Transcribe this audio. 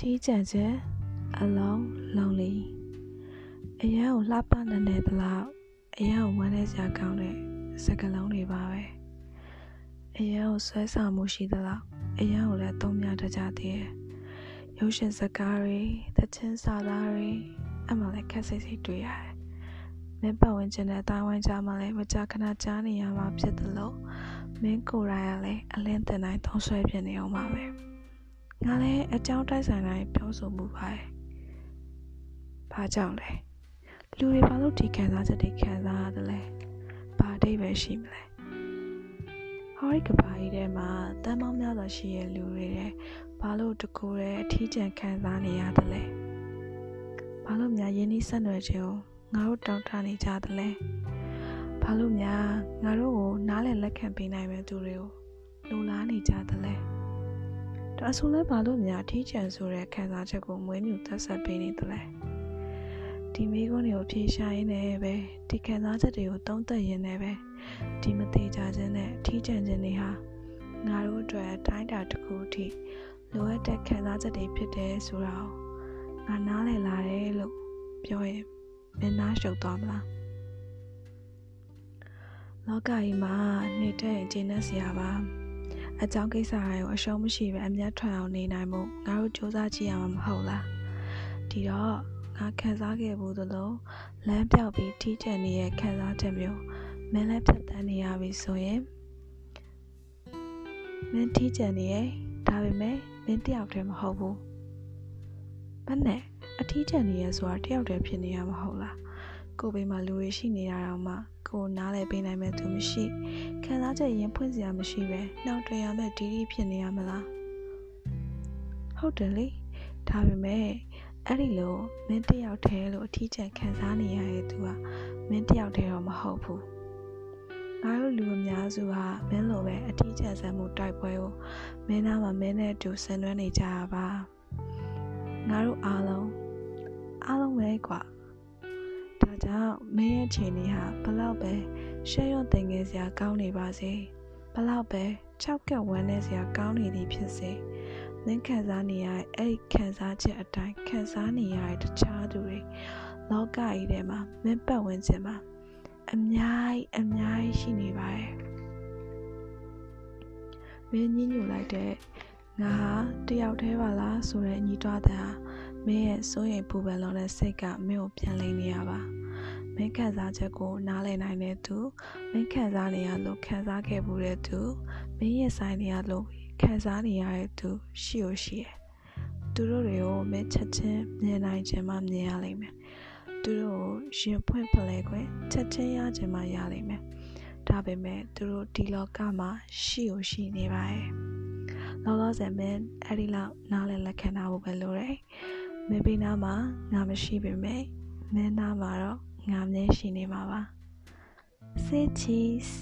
ထီးကြံချက်အလုံးလုံးလီအရန်ကိုလှပနေနေသလားအရန်ကိုဝမ်းနေစရာကောင်းတဲ့စကလုံးတွေပါပဲအရန်ကိုဆွဲဆောင်မှုရှိသလားအရန်ကိုလည်းသုံးမြတကြသေးတယ်ရုပ်ရှင်စကားတွေသချင်းစာသားတွေအမှလည်းခက်စိတ်စိတ်တွေ့ရတယ်မင်းပတ်ဝန်းကျင်နဲ့တာဝန်ကြမှာလည်းမကြခဏကြားနေရမှာဖြစ်သလိုမင်းကိုယ်တိုင်ကလည်းအလင်းတင်တိုင်းသုံးဆွဲဖြစ်နေအောင်ပါပဲ ငါလည်းအကြောင်းတိုက်ဆိုင်တိုင်းပြောဆိုမှုပါတယ်။ဘာကြောင့်လဲ။လူတွေဘာလို့ဒီခံစားချက်တွေခံစားရတယ်လဲ။ဘာအတိတ်ပဲရှိမလဲ။ဟောရီကဘာကြီးထဲမှာတန်ပေါင်းများစွာရှိရဲ့လူတွေတဲ့ဘာလို့တကူတဲ့အထီးကျန်ခံစားနေရတယ်လဲ။ဘာလို့များယင်းနှီးဆက်နွယ်ခြင်းကိုငါတို့တောင်းတနေကြတယ်လဲ။ဘာလို့များငါတို့ကိုနားလည်လက်ခံပေးနိုင်မဲ့သူတွေကိုလိုလားနေကြတယ်လဲ။ ဒါဆိုလဲဘာလို့များထီးချန်ဆိုတဲ့ခံစားချက်ကိုမွေးမြူသက်ဆက်ပေးနေသလဲဒီမိကုန်းတွေကိုဖြေရှာရင်းနဲ့ပဲဒီခံစားချက်တွေကိုသုံးသပ်ရင်းနဲ့ပဲဒီမသေးကြခြင်းနဲ့ထီးချန်ခြင်းတွေဟာငါတို့အတွက်အတိုင်းတာတစ်ခုအထိလိုအပ်တဲ့ခံစားချက်တွေဖြစ်တယ်ဆိုတာကိုငါနားလည်လာတယ်လို့ပြောရင်မင်းနားရှုပ်သွားမလားလောကကြီးမှာနေတဲ့အခြေအနေစရာပါ အကြောင်းကိစ္စတွေကိုအရှုံးမရှိပဲအမျက်ထွက်အောင်နေနိုင်မှုငါတို့စူးစမ်းကြည့်ရမှာမဟုတ်လားဒီတော့ငါခံစားခဲ့ဘူးသလိုလမ်းပြောက်ပြီးထိကျန်နေတဲ့ခံစားချက်မျိုးမင်းလည်းဖြတ်တန်းနေရပြီဆိုရင်မင်းထိကျန်နေရဲ့ဒါပေမဲ့မင်းတယောက်တည်းမဟုတ်ဘူးဘယ်နဲ့အထီးကျန်နေရဆိုတာတယောက်တည်းဖြစ်နေရမှာဟုတ်လားကိုယ်ဘေးမှာလူတွေရှိနေရတော့မှ ကိုနားလည်ပေးနိုင်မဲ့သူမရှိခံစားချက်ရင်ဖွင့်စရာမရှိပဲနှောက်တွေ့ရမဲ့ဒီဒီဖြစ်နေရမလားဟုတ်တယ်လေဒါပေမဲ့အဲ့ဒီလိုမင်းတယောက်တည်းလို့အထီးကျန်ခံစားနေရတဲ့သူကမင်းတယောက်တည်းတော့မဟုတ်ဘူးငါတို့လူအများစုဟာမင်းလိုပဲအထီးကျန်စမ်းမှုတိုက်ပွဲကိုမင်းသားမှာမင်းနဲ့အတူဆင်နွှဲနေကြတာပါငါတို့အားလုံးအားလုံးပဲကွာဒါ ကြောင့်မင်းရဲ့ခြေနေဟာဘလောက်ပဲရှဲရွံ့တင်ငယ်စရာကောင်းနေပါစေဘလောက်ပဲ၆ကက်ဝမ်းနေစရာကောင်းနေသည်ဖြစ်စေမင်းခံစားနေရတဲ့အဲ့ဒီခံစားချက်အတိုင်းခံစားနေရတဲ့တခြားသူတွေလောကကြီးထဲမှာမင်းပတ်ဝန်းကျင်မှာအများကြီးအများကြီးရှိနေပါတယ်မင်းညှိညူလိုက်တဲ့ငါဟာတယောက်တည်းပါလားဆိုတဲ့ညီတွားတဲ့မင်းရဲ့စိုးရိမ်ပူပန်လွန်တဲ့စိတ်ကမင်းကိုပြန်လိမ့်နေရပါ မင်းခံစားချက်ကို နားလည်နိုင်တဲ့သူမင်းခံစားနေရလို့ခံစားခဲ့မှုတဲ့သူမင်းရဲ့ဆိုင်နေရလို့ခံစားနေရတဲ့သူရှိ ਉ ရှိရဲ့သူတို့တွေကိုမင်းချက်ချင်းမြင်နိုင်ခြင်းမှမြင်ရလိမ့်မယ်သူတို့ကိုရင်ဖွင့်ဖလဲခွင့်ချက်ချင်းရခြင်းမှရလိမ့်မယ်ဒါပေမဲ့သူတို့ဒီလောကမှာရှိ ਉ ရှိနေပါရဲ့လောလောဆယ်မင်းအဲ့ဒီလောက်နားလည်လက်ခံထားဖို့ပဲလိုတယ်မင်းဘေးနားမှာငါမရှိပေမဲ့မင်းနားမှာတော့ ငါမြဲရှိနေမှာပါ Say cheese